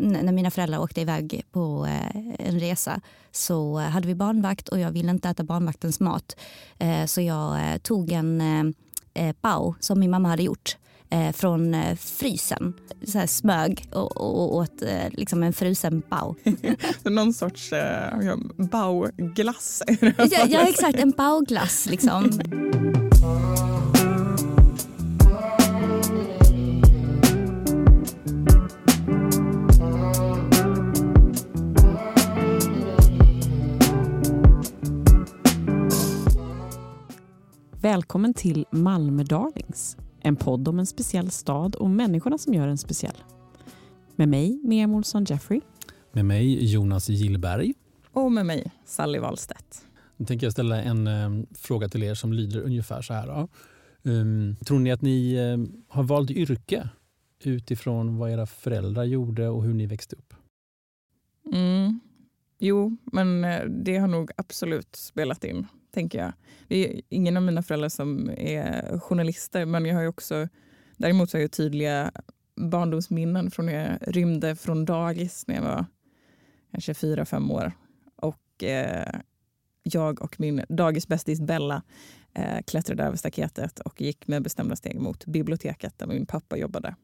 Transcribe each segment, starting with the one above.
när mina föräldrar åkte iväg på en resa så hade vi barnvakt och jag ville inte äta barnvaktens mat. Så jag tog en pau som min mamma hade gjort från frysen. Så här smög och, och åt liksom en frusen bao. Någon sorts eh, bao-glass? ja, ja, exakt. En bao-glass. Liksom. Välkommen till Malmö Darlings. En podd om en speciell stad och människorna som gör den speciell. Med mig, Miriam Olsson Jeffrey. Med mig, Jonas Gillberg. Och med mig, Sally Wahlstedt. Nu tänker jag ställa en eh, fråga till er som lyder ungefär så här. Um, tror ni att ni eh, har valt yrke utifrån vad era föräldrar gjorde och hur ni växte upp? Mm. Jo, men eh, det har nog absolut spelat in tänker jag. Det är ingen av mina föräldrar som är journalister men jag har också, däremot så har jag tydliga barndomsminnen från när jag rymde från dagis när jag var kanske fyra, fem år. Och eh, jag och min dagisbästis Bella eh, klättrade över staketet och gick med bestämda steg mot biblioteket där min pappa jobbade.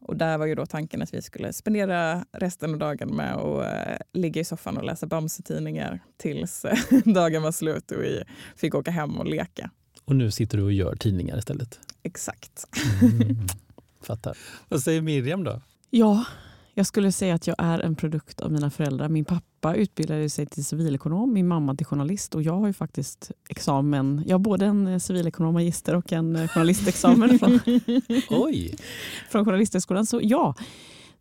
Och där var ju då tanken att vi skulle spendera resten av dagen med att uh, ligga i soffan och läsa Bamse-tidningar tills uh, dagen var slut och vi fick åka hem och leka. Och nu sitter du och gör tidningar istället? Exakt. Mm, fattar. Vad säger Miriam då? Ja, jag skulle säga att jag är en produkt av mina föräldrar. Min pappa utbildade sig till civilekonom, min mamma till journalist och jag har ju faktiskt examen. Jag har både en civilekonom magister och en journalistexamen från, Oj. från Journalisthögskolan. Så ja,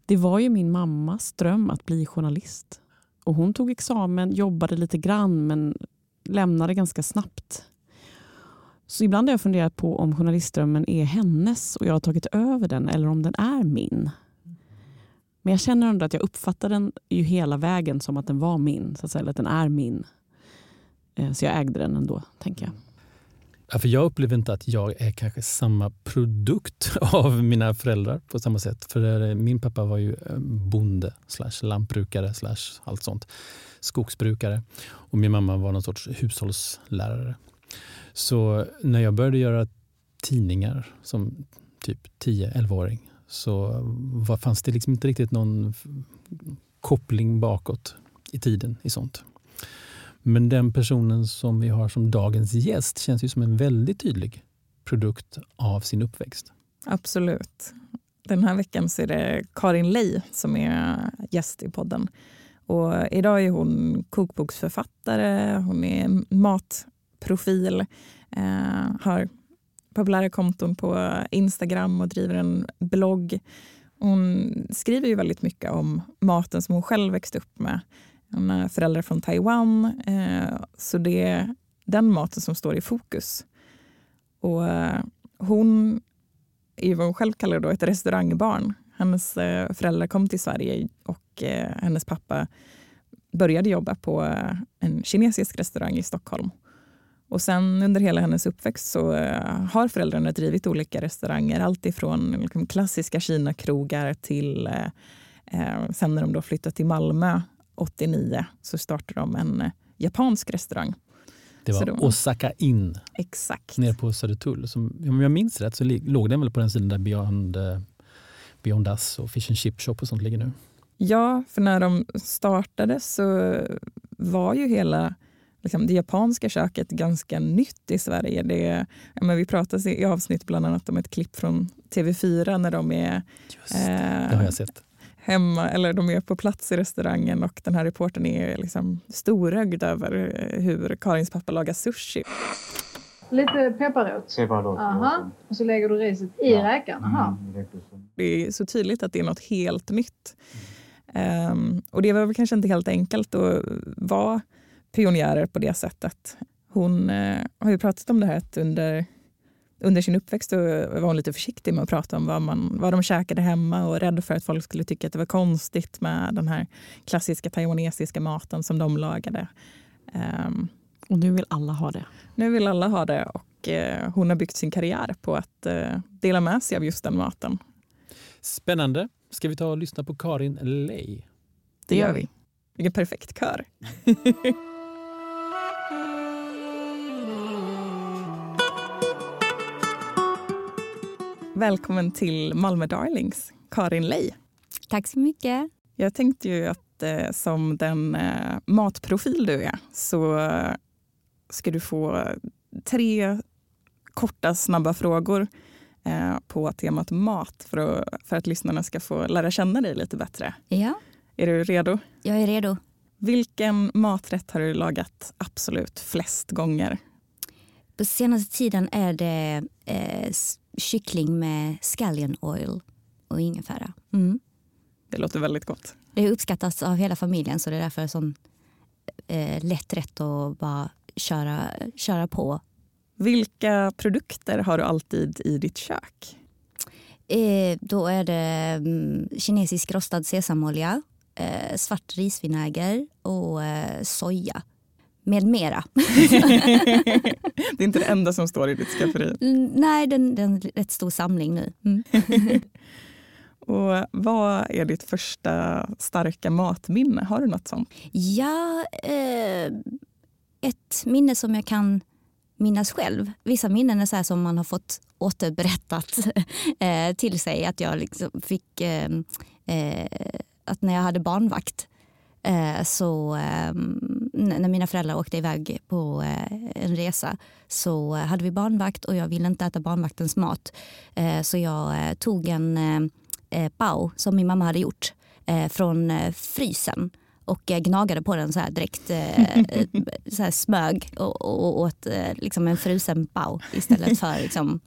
det var ju min mammas dröm att bli journalist. Och hon tog examen, jobbade lite grann men lämnade ganska snabbt. Så ibland har jag funderat på om journalistdrömmen är hennes och jag har tagit över den eller om den är min. Men jag känner ändå att jag uppfattar den ju hela vägen som att den var min. Så att, säga, att den är min. Eh, så jag ägde den ändå, tänker jag. Mm. Ja, för jag upplever inte att jag är kanske samma produkt av mina föräldrar på samma sätt. För min pappa var ju eh, bonde, slash lantbrukare, slash allt sånt. Skogsbrukare. Och min mamma var någon sorts hushållslärare. Så när jag började göra tidningar som typ 10-11-åring så var, fanns det liksom inte riktigt någon koppling bakåt i tiden i sånt. Men den personen som vi har som dagens gäst känns ju som en väldigt tydlig produkt av sin uppväxt. Absolut. Den här veckan så är det Karin Lei som är gäst i podden. Och idag är hon kokboksförfattare, hon är matprofil, eh, har populära konton på Instagram och driver en blogg. Hon skriver ju väldigt mycket om maten som hon själv växte upp med. Hon har föräldrar från Taiwan, eh, så det är den maten som står i fokus. Och eh, hon är vad hon själv kallar då ett restaurangbarn. Hennes eh, föräldrar kom till Sverige och eh, hennes pappa började jobba på eh, en kinesisk restaurang i Stockholm. Och sen under hela hennes uppväxt så uh, har föräldrarna drivit olika restauranger. Allt ifrån liksom, klassiska Kina-krogar till uh, uh, sen när de då flyttade till Malmö 89 så startade de en japansk restaurang. Det var de, Osaka In. Exakt. Nere på Södertull. Som, om jag minns rätt så låg den väl på den sidan där Beyond, Beyond Us och Fish and Chip Shop och sånt ligger nu. Ja, för när de startade så var ju hela liksom, det japanska köket ganska nytt i Sverige. Det, ja, men vi pratade i avsnitt bland annat om ett klipp från TV4 när de är Just, eh, det har jag sett. hemma eller de är på plats i restaurangen och den här reporten är liksom storögd över hur Karins pappa lagar sushi. Lite pepparrot? Pepparrot. Aha. Och så lägger du riset i ja. räkan? Aha. Mm, det är så tydligt att det är något helt nytt. Mm. Um, och det var väl kanske inte helt enkelt att vara pionjärer på det sättet. Hon eh, har ju pratat om det här att under, under sin uppväxt var hon lite försiktig med att prata om vad, man, vad de käkade hemma och rädd för att folk skulle tycka att det var konstigt med den här klassiska taiwanesiska maten som de lagade. Um, och nu vill alla ha det. Nu vill alla ha det och eh, hon har byggt sin karriär på att eh, dela med sig av just den maten. Spännande. Ska vi ta och lyssna på Karin Ley? Det gör vi. Vilken perfekt kör. Välkommen till Malmö Darlings, Karin Ley. Tack så mycket. Jag tänkte ju att eh, som den eh, matprofil du är så eh, ska du få tre korta, snabba frågor eh, på temat mat för att, för att lyssnarna ska få lära känna dig lite bättre. Ja, Är du redo? jag är redo. Vilken maträtt har du lagat absolut flest gånger? På senaste tiden är det eh, kyckling med scallion oil och ingefära. Mm. Det låter väldigt gott. Det uppskattas av hela familjen så det är därför sån eh, lätt rätt att bara köra, köra på. Vilka produkter har du alltid i ditt kök? Eh, då är det mm, kinesisk rostad sesamolja, eh, svart risvinäger och eh, soja. Med mera. det är inte det enda som står i ditt skafferi. Mm, Nej, det är en rätt stor samling nu. Mm. Och vad är ditt första starka matminne? Har du något sånt? Ja, eh, ett minne som jag kan minnas själv. Vissa minnen är så som man har fått återberättat eh, till sig. Att jag liksom fick... Eh, eh, att när jag hade barnvakt Eh, så ehm, när mina föräldrar åkte iväg på eh, en resa så hade vi barnvakt och jag ville inte äta barnvaktens mat. Eh, så jag tog en eh, pao som min mamma hade gjort från frysen och gnagade på den så här direkt. Så här smög och, åt liksom en frusen pao istället för liksom,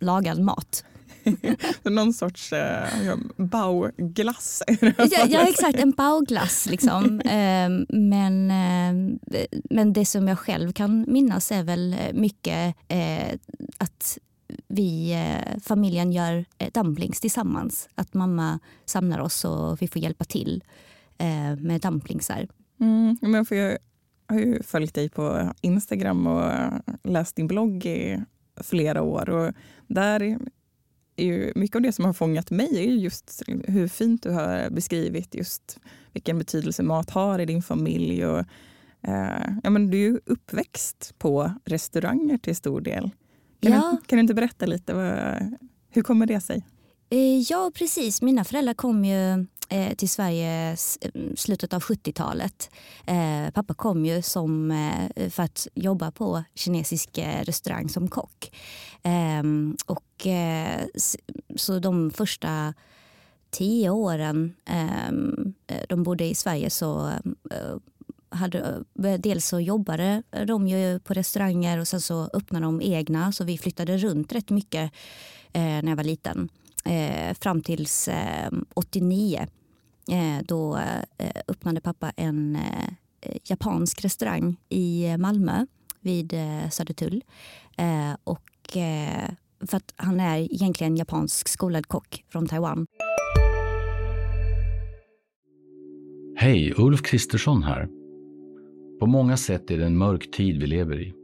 lagad mat. Någon sorts eh, bauglass? Ja, ja exakt, en paoglass. Liksom. Eh, men, eh, men det som jag själv kan minnas är väl mycket eh, att vi, eh, familjen gör eh, dumplings tillsammans. Att mamma samlar oss och vi får hjälpa till eh, med dumplingsar. Mm, men för jag har ju följt dig på Instagram och läst din blogg i flera år. Och där är ju mycket av det som har fångat mig är ju just hur fint du har beskrivit just vilken betydelse mat har i din familj. Och, eh, ja, men du är ju uppväxt på restauranger till stor del. Kan, Ja. du, kan du inte berätta lite? Vad, hur kommer det sig? Eh, Ja, precis. Mina föräldrar kom ju eh, till Sverige mm, slutet av 70-talet. Eh, Pappa kom ju som, eh, för att jobba på kinesisk eh, restaurang som kock. Ehm, och, eh, så de första tio åren ehm, eh, de bodde i Sverige så eh, hade, eh, dels så jobbade de ju på restauranger och sen så öppnade de egna så vi flyttade runt rätt mycket eh, när jag var liten eh, fram tills eh, 89. Eh, då eh, öppnade pappa en eh, japansk restaurang i Malmö vid Södertull. Och, för att han är egentligen japansk skolad kock från Taiwan. Hej, Ulf Kristersson här. På många sätt är det en mörk tid vi lever i.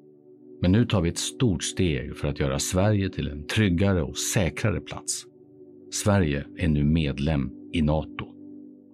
Men nu tar vi ett stort steg för att göra Sverige till en tryggare och säkrare plats. Sverige är nu medlem i Nato.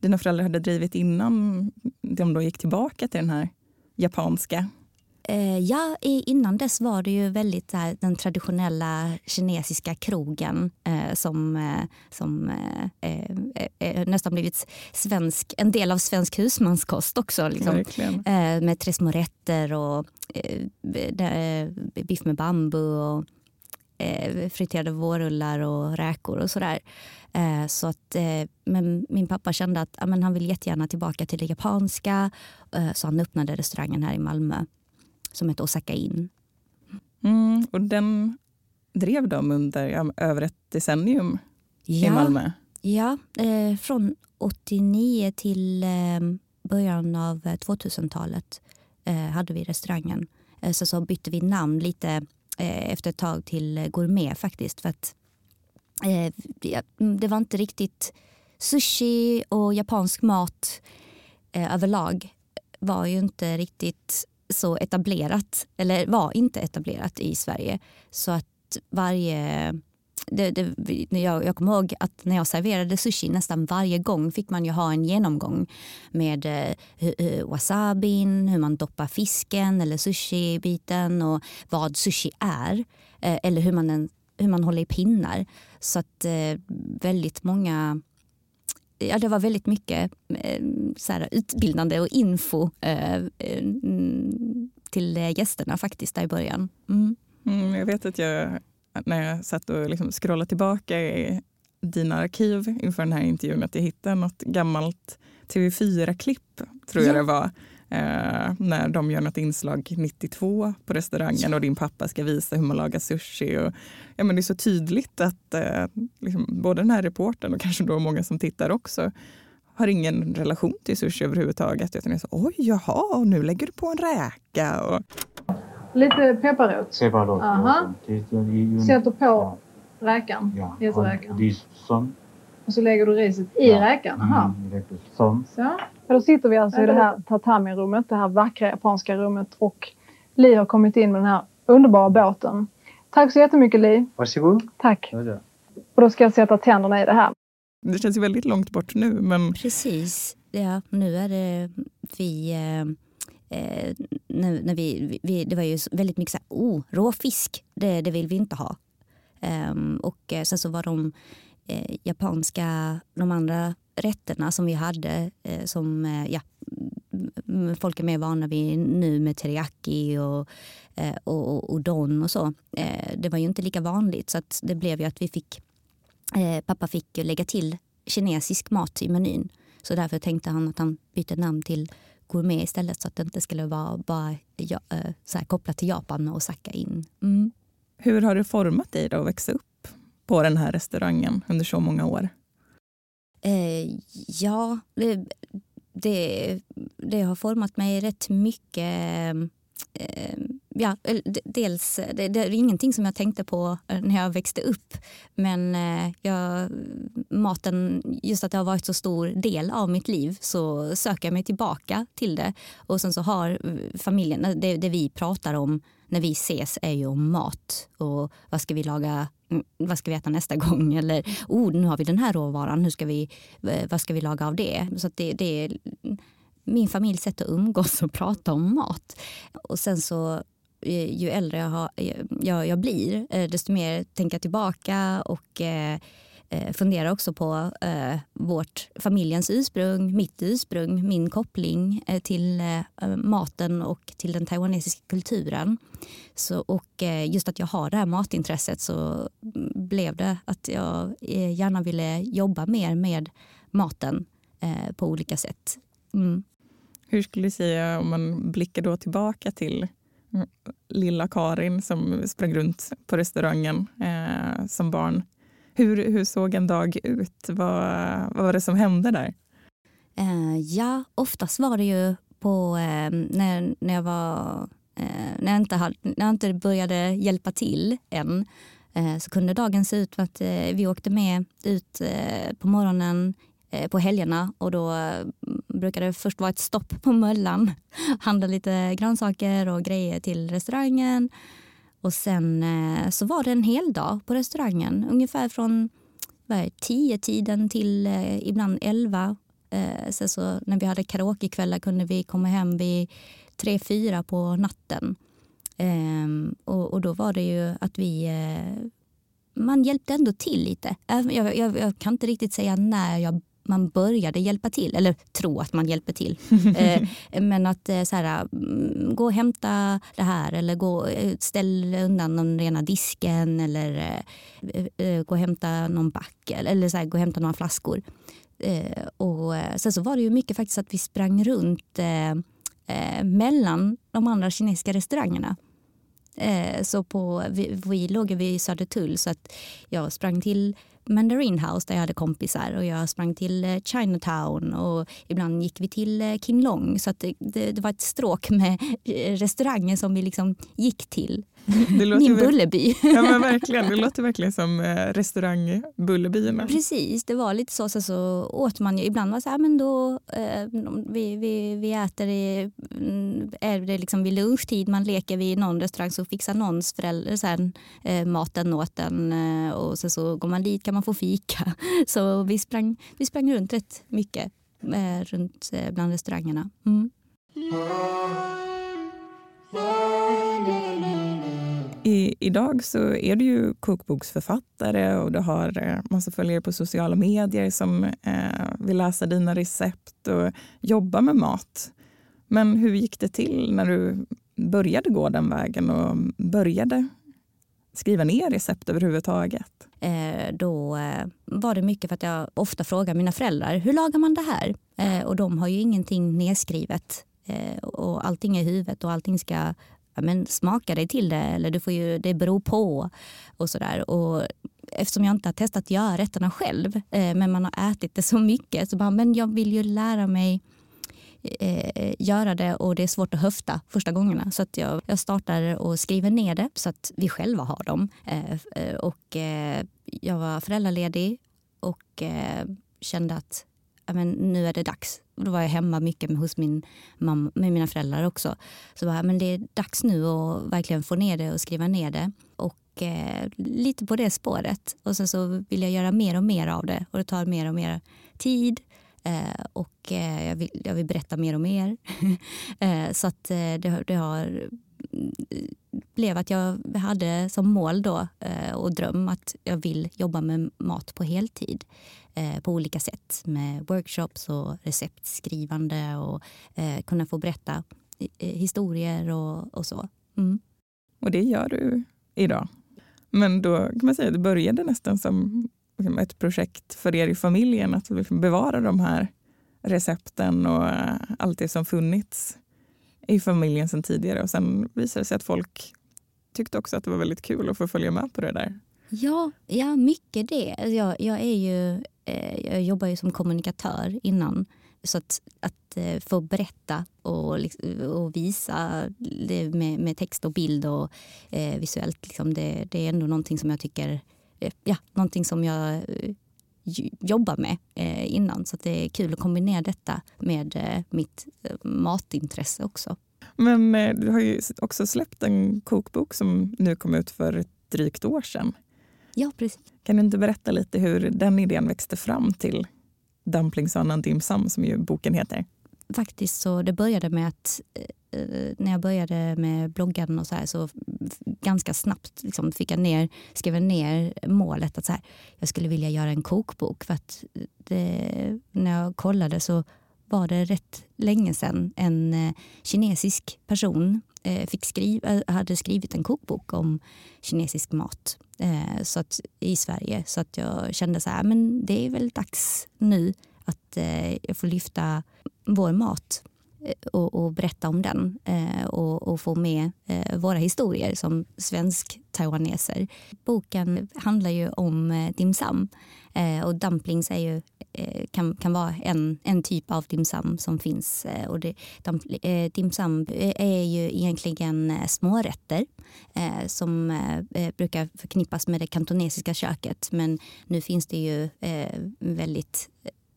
dina föräldrar hade drivit innan de då gick tillbaka till den här japanska? Eh, ja, innan dess var det ju väldigt här, den traditionella kinesiska krogen eh, som, eh, som eh, eh, eh, nästan blivit svensk, en del av svensk husmanskost också. Liksom. Med tres små rätter och biff med bambu och eh, friterade vårrullar och räkor och sådär. Eh, så att, eh, men min pappa kände att ja, men han vill jättegärna tillbaka till det japanska eh, så han öppnade restaurangen här i Malmö som heter Osaka Inn. Mm, och den drev de under ja, över ett decennium i Ja, Malmö. ja från 89 till början av 2000-talet eh, hade vi restaurangen. Eh, så, så bytte vi namn lite Eh, efter ett tag till eh, Gourmet faktiskt. För att eh, mm, det var inte riktigt sushi och japansk mat eh, överlag var ju inte riktigt så etablerat, eller var inte etablerat i Sverige. Så att varje... Det, det, jag, jag kommer ihåg att när jag serverade sushi nästan varje gång fick man ju ha en genomgång med eh, wasabin, hur man doppar fisken eller sushi-biten och vad sushi är. Eh, eller hur man, hur man håller i pinnar. Så att eh, väldigt många ja, det var väldigt mycket eh, så här, utbildande och info eh, eh mm, till eh, gästerna faktiskt där i början. Mm. Mm, jag vet att jag när jag satt och liksom scrollade tillbaka i dina arkiv inför den här intervjun att jag hittade något gammalt TV4-klipp, tror jag det var, eh, när de gör något inslag 92 på restaurangen och din pappa ska visa hur man lagar sushi. Och, ja, men det är så tydligt att eh, liksom, både den här reporten och kanske då många som tittar också har ingen relation till sushi överhuvudtaget. Utan är så, oj, jaha, nu lägger du på en räka. Och... Lite pepparrot. Pepparrot. Aha. Sätter på räkan. Ja. räkan. Och så lägger du riset i ja. räkan. Aha. Mm, så. Ja, då sitter vi alltså i det här tatami-rummet, det här vackra japanska rummet och Li har kommit in med den här underbara båten. Tack så jättemycket Li. Varsågod. Tack. Och då ska jag sätta tänderna i det här. Det känns ju väldigt långt bort nu. Men... Precis. Ja, nu är det vi... Eh, eh när, när vi, vi, det var ju väldigt mycket så här, oh, råfisk, det, det vill vi inte ha. Um, och eh, sen så var de eh, japanska, de andra rätterna som vi hade eh, som eh, ja, folk är mer vana vid nu med teriyaki och, eh, och, och don och så. Eh, det var ju inte lika vanligt så att det blev ju att vi fick eh, pappa fick lägga till kinesisk mat i menyn. Så därför tänkte han att han bytte namn till gourmet istället så att det inte skulle vara bara ja, så här, kopplat till Japan och Osaka in. Mm. Hur har det format dig då att växa upp på den här restaurangen under så många år? Eh, ja, det, det, det, har format mig rätt mycket. Eh, ja, dels, det, det, är ingenting som jag tänkte på eh, när jag växte upp. Men eh, jag, maten, just att det har varit så stor del av mitt liv så söker jag mig tillbaka till det. Och sen så har eh, familjen, det, det vi pratar om när vi ses är ju om mat. Och vad ska vi laga mm, vad ska vi äta nästa gång? Eller oh, nu har vi den här råvaran, hur ska vi, vad ska vi laga av det? Så det, det är mm, min familjs sätt att umgås och prata om mat. Och sen så ju äldre jag, har, eh, jag, jag blir, eh, desto mer tänker jag tillbaka och eh, eh, funderar också på eh, vårt familjens ursprung, mitt ursprung, min koppling eh, till eh, maten och till den taiwanesiska kulturen. Så, och eh, just att jag har det här matintresset så blev det att jag eh, gärna ville jobba mer med maten på olika sätt. Mm. Hur skulle du säga om man blickar då tillbaka till lilla Karin som sprang runt på restaurangen eh, som barn. Hur, hur såg en dag ut? Vad, vad var det som hände där? Eh, ja, oftast var det ju på eh, när, när jag var eh, när, jag inte hade, när jag inte började hjälpa till än eh, så kunde dagen se ut att eh, vi åkte med ut på morgonen på helgerna och då brukade det först vara ett stopp på Möllan. Handla lite grönsaker och grejer till restaurangen. Och sen eh, så var det en hel dag på restaurangen. Ungefär från tio tiden till eh, ibland elva. Eh, sen så när vi hade karaokekvällar kunde vi komma hem vid tre, fyra på natten. Ehm, och, och, då var det ju att vi eh, man hjälpte ändå till lite. Jag, jag, jag, kan inte riktigt säga när jag man började hjälpa till, eller tro att man hjälper till. eh, men att eh, så här, mm, gå och hämta det här eller gå, eh, ställ undan den rena disken eller gå och hämta någon back eller, så här, gå och hämta några flaskor. Och sen så var det ju mycket faktiskt att vi sprang runt mellan de andra kinesiska restaurangerna. Eh, så på, vi, vi låg vid Södertull så att jag sprang till Mandarin House där jag hade kompisar och jag sprang till eh, Chinatown och ibland gick vi till eh, King Long. Så det, det, det, var ett stråk med restauranger som vi liksom gick till. Min Bullerby. Ja men verkligen, det låter verkligen som restaurang Bullerbyarna. Precis, det var lite så. Så, så åt man ju, ibland var så här, men då eh, vi, vi, vi äter, i, mm, är det liksom vid lunchtid man leker vid någon restaurang så fixar någons förälder så här, eh, maten åt en och sen så går man dit kan man få fika. Så vi sprang, vi sprang runt rätt mycket eh, runt eh, bland restaurangerna. Mm. I, idag så är du ju kokboksförfattare och du har eh, massa följare på sociala medier som eh, vill läsa dina recept och jobba med mat. Men hur gick det till när du började gå den vägen och började skriva ner recept överhuvudtaget? Eh, då eh, var det mycket för att jag ofta frågar mina föräldrar hur lagar man det här? Eh, och de har ju ingenting nedskrivet eh, och allting är i huvudet och allting ska men smaka dig till det eller du får ju, det beror på och sådär. Och eftersom jag inte har testat att göra rätterna själv eh, men man har ätit det så mycket så bara, men jag vill ju lära mig eh, göra det och det är svårt att höfta första gångerna. Så att jag, jag startar och skriver ner det så att vi själva har dem. Eh, eh och eh, jag var föräldraledig och eh, kände att men, nu är det dags. Och då var jag hemma mycket med, hos min mamma, med mina föräldrar också. Så bara, men det är dags nu att verkligen få ner det och skriva ner det. Och eh, lite på det spåret. Och sen så vill jag göra mer och mer av det och det tar mer och mer tid. Eh, och eh, jag, vill, jag vill berätta mer och mer. eh, så att eh, det, det har mm, blev att jag hade som mål då eh, och dröm att jag vill jobba med mat på heltid Eh, på olika sätt med workshops och receptskrivande och eh, kunna få berätta historier och, och så. Mm. Och det gör du idag. Men då kan man säga att det började nästan som liksom, ett projekt för er i familjen att liksom bevara de här recepten och eh, allt det som funnits i familjen sedan tidigare. Och sen visade det sig att folk tyckte också att det var väldigt kul att få följa med på det där. Ja, ja mycket det. Alltså, jag, jag, är ju, eh, jag jobbar ju som kommunikatör innan. Så att, att eh, få berätta och, och visa det med, med, text och bild och eh, visuellt, liksom det, det, är ändå någonting som jag tycker Eh, ja, någonting som jag eh, jobbar med eh, innan. Så det är kul att kombinera detta med eh, mitt eh, matintresse också. Men du har ju också släppt en kokbok som nu kom ut för ett drygt år sedan. Ja, precis. Kan du inte berätta lite hur den idén växte fram till Dumplings och Dim Sum som ju boken heter? Faktiskt så det började med att Eh, när jag började med bloggen och så här, så ganska snabbt liksom fick jag ner, skrev ner målet att så här, jag skulle vilja göra en kokbok. För att det, när jag kollade så var det rätt länge sedan en eh, kinesisk person Eh, fick skriva, eh, hade skrivit en kokbok om kinesisk mat eh, så att, i Sverige. Så att jag kände så här, men det är väl dags nu att jag får lyfta vår mat Eh, och, och, berätta om den eh, och, och, få med eh, våra historier som svensk-taiwaneser. Boken handlar ju om eh, dim sum eh, och dumplings är ju, eh, kan, kan vara en, en typ av dim sum som finns. Eh, och det, eh, dim sum är ju egentligen smårätter som brukar förknippas med det kantonesiska köket men nu finns det ju väldigt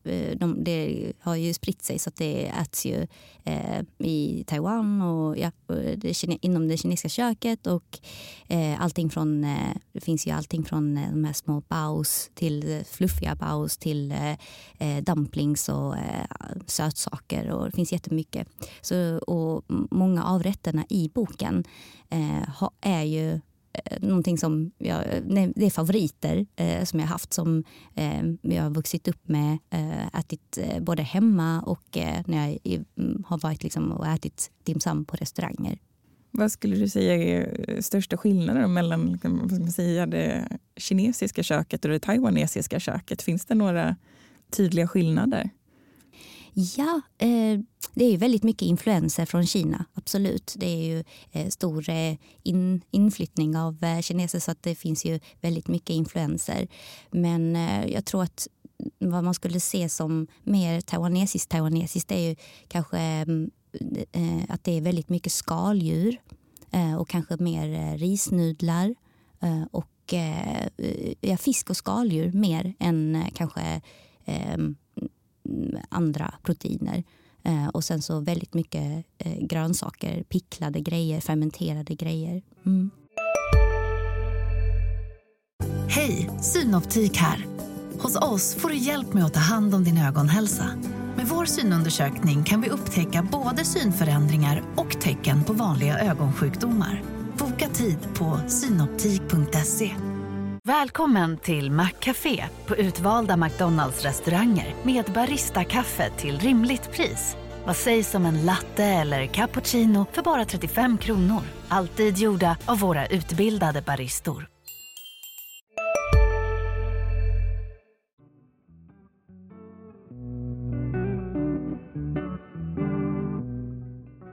Eh, de, det har ju spritt sig så att det äts ju eh, i Taiwan och ja, det, inom det kinesiska köket. Och eh, allting från, eh, det finns ju allting från eh, de här små baos till eh, fluffiga baos till eh, eh dumplings och sötsaker. Och det finns jättemycket. Så, och många av rätterna i boken är ju Eh, någonting som jag, eh, det är favoriter eh, som jag haft som eh, jag har vuxit upp med, eh, ätit eh, både hemma och eh, när jag i, mm, har varit liksom och ätit dimsam på restauranger. Vad skulle du säga är eh, största skillnaden mellan liksom, vad ska man säga, det kinesiska köket och det taiwanesiska köket? Finns det några tydliga skillnader? Ja, eh, det är ju väldigt mycket influenser från Kina, absolut. Det är ju eh, stor eh, in, inflyttning av eh, kineser så att det finns ju väldigt mycket influenser. Men eh, jag tror att vad man skulle se som mer taiwanesiskt taiwanesiskt är ju kanske eh, eh, att det är väldigt mycket skaldjur eh, och kanske mer eh, risnudlar eh, och ja, fisk och skaldjur mer än kanske Eh, andra proteiner. Eh, och sen så väldigt mycket eh, grönsaker, picklade grejer, fermenterade grejer. Mm. Hej, Synoptik här. Hos oss får du hjälp med att ta hand om din ögonhälsa. Med vår synundersökning kan vi upptäcka både synförändringar och tecken på vanliga ögonsjukdomar. Boka tid på synoptik.se. Välkommen till Maccafé på utvalda McDonalds restauranger med Baristakaffe till rimligt pris. Vad sägs om en latte eller cappuccino för bara 35 kronor? Alltid gjorda av våra utbildade baristor.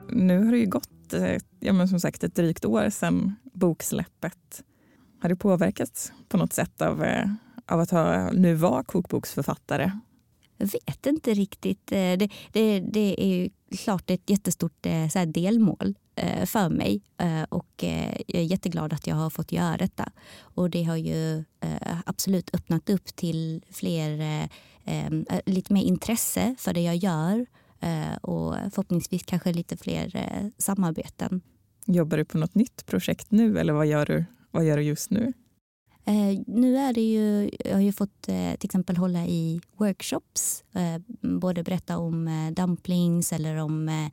Nu har det ju gått eh, ja, men som sagt, ett drygt år sedan boksläppet. Har det påverkats på något sätt av, eh, av att ha, nu vara kokboksförfattare? Jag vet inte riktigt. Eh, det, det, det är klart ett jättestort eh, så delmål för mig och jag är jätteglad att jag har fått göra detta. Och det har ju absolut öppnat upp till fler, lite mer intresse för det jag gör och förhoppningsvis kanske lite fler samarbeten. Jobbar du på något nytt projekt nu eller vad gör du vad gör du just nu? Eh, nu är det ju, jag har ju fått eh, till exempel hålla i workshops. Eh, både berätta om eh, dumplings eller om eh,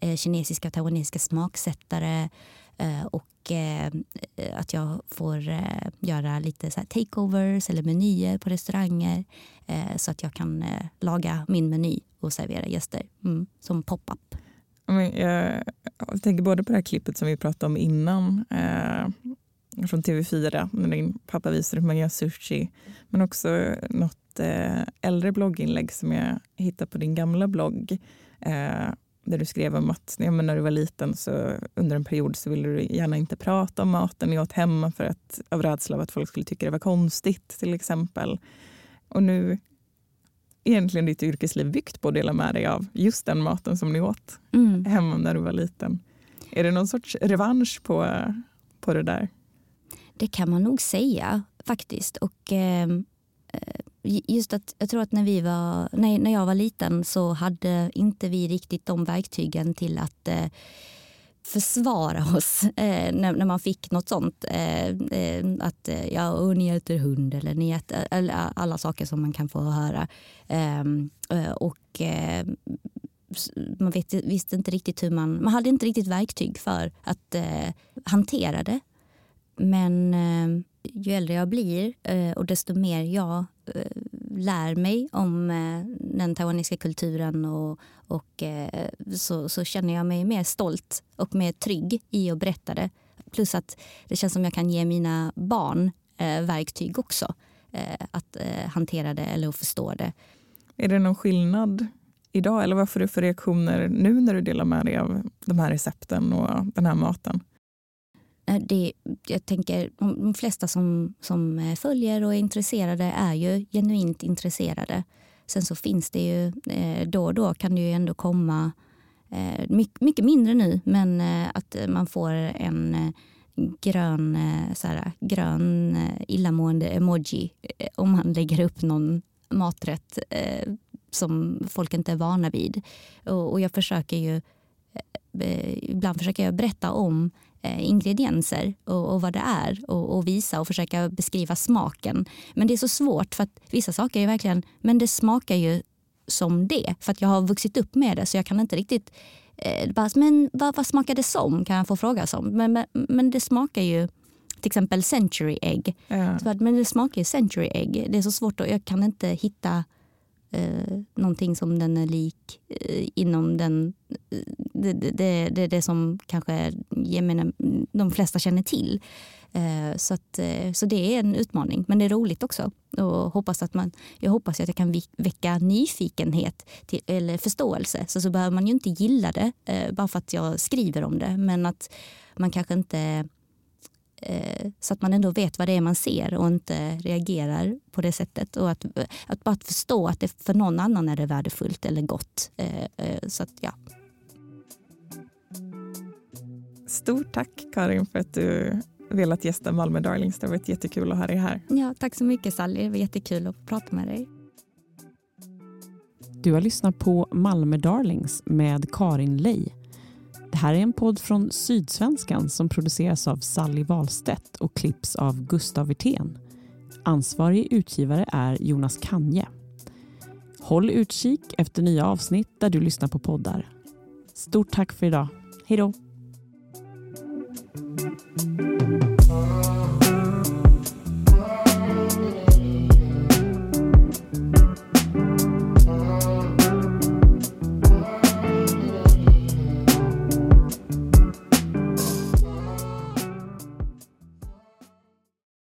eh, kinesiska och taiwanesiska smaksättare. och att jag får göra lite så takeovers eller menyer på restauranger. så att jag kan laga min meny och servera gäster mm, som pop-up. Jag tänker både på det här klippet som vi pratade om innan från TV4 när din pappa visar hur man gör sushi. Men också något eh, äldre blogginlägg som jag hittade på din gamla blogg. Eh, där du skrev om att ja, när du var liten så under en period så ville du gärna inte prata om maten ni åt hemma för att, av rädsla av att folk skulle tycka det var konstigt till exempel. Och nu egentligen ditt yrkesliv byggt på att dela med dig av just den maten som ni åt mm. hemma när du var liten. Är det någon sorts revansch på, på det där? Det kan man nog säga faktiskt. Och, ehm, eh, just att jag tror att när, vi var, när, när jag var liten så hade inte vi riktigt de verktygen till att eh, försvara oss eh, när, när, man fick något sånt. Eh, eh att eh, ja, och ni äter hund eller ni äter eh, eller eh, alla saker som man kan få höra. Ehm, eh, och man vet, visste inte riktigt hur man... Man hade inte riktigt verktyg för att hantera det. Men eh, ju äldre jag blir eh, och desto mer jag eh, lär mig om eh, den taiwanesiska kulturen och, och eh, så, så, känner jag mig mer stolt och mer trygg i att berätta det. Plus att det känns som jag kan ge mina barn eh, verktyg också. Eh, att eh, hantera det eller att förstå det. Är det någon skillnad idag eller vad får du för reaktioner nu när du delar med dig av de här recepten och den här maten? Eh, det, jag tänker, de flesta som, som eh, följer och är intresserade är ju genuint intresserade. Sen så finns det ju eh, då och då kan det ju ändå komma, mycket mindre nu, men att man får en grön, så här, grön illamående emoji om man lägger upp någon maträtt som folk inte är vana vid. Och, jag försöker ju ibland försöker jag berätta om ingredienser och, och, vad det är och, och, visa och försöka beskriva smaken. Men det är så svårt för att vissa saker är verkligen, men det smakar ju som det för att jag har vuxit upp med det så jag kan inte riktigt eh, bara, men vad, vad smakar det som kan jag få fråga som. Men, men, men det smakar ju till exempel century egg. Ja. Men det smakar ju century egg. Det är så svårt och jag kan inte hitta eh, någonting som den är lik eh, inom den, eh, Det är det, det, det, som kanske menar, de flesta känner till. Eh, så, att, eh, så det är en utmaning, men det är roligt också. Och hoppas att man, jag hoppas att jag kan väcka nyfikenhet till, eller förståelse. Så, så behöver man ju inte gilla det eh, bara för att jag skriver om det. Men att man kanske inte så att man ändå vet vad det är man ser och inte reagerar på det sättet. Och att, att bara förstå att det för någon annan är det värdefullt eller gott. Så att, ja. Stort tack Karin för att du velat gästa Malmö Darlings. Det har varit jättekul att ha dig här. Ja, tack så mycket Sally. Det var jättekul att prata med dig. Du har lyssnat på Malmö Darlings med Karin Ley här är en podd från Sydsvenskan som produceras av Sally Wahlstedt och klipps av Gustav Wirtén. Ansvarig utgivare är Jonas Kanje. Håll utkik efter nya avsnitt där du lyssnar på poddar. Stort tack för idag. Hej då!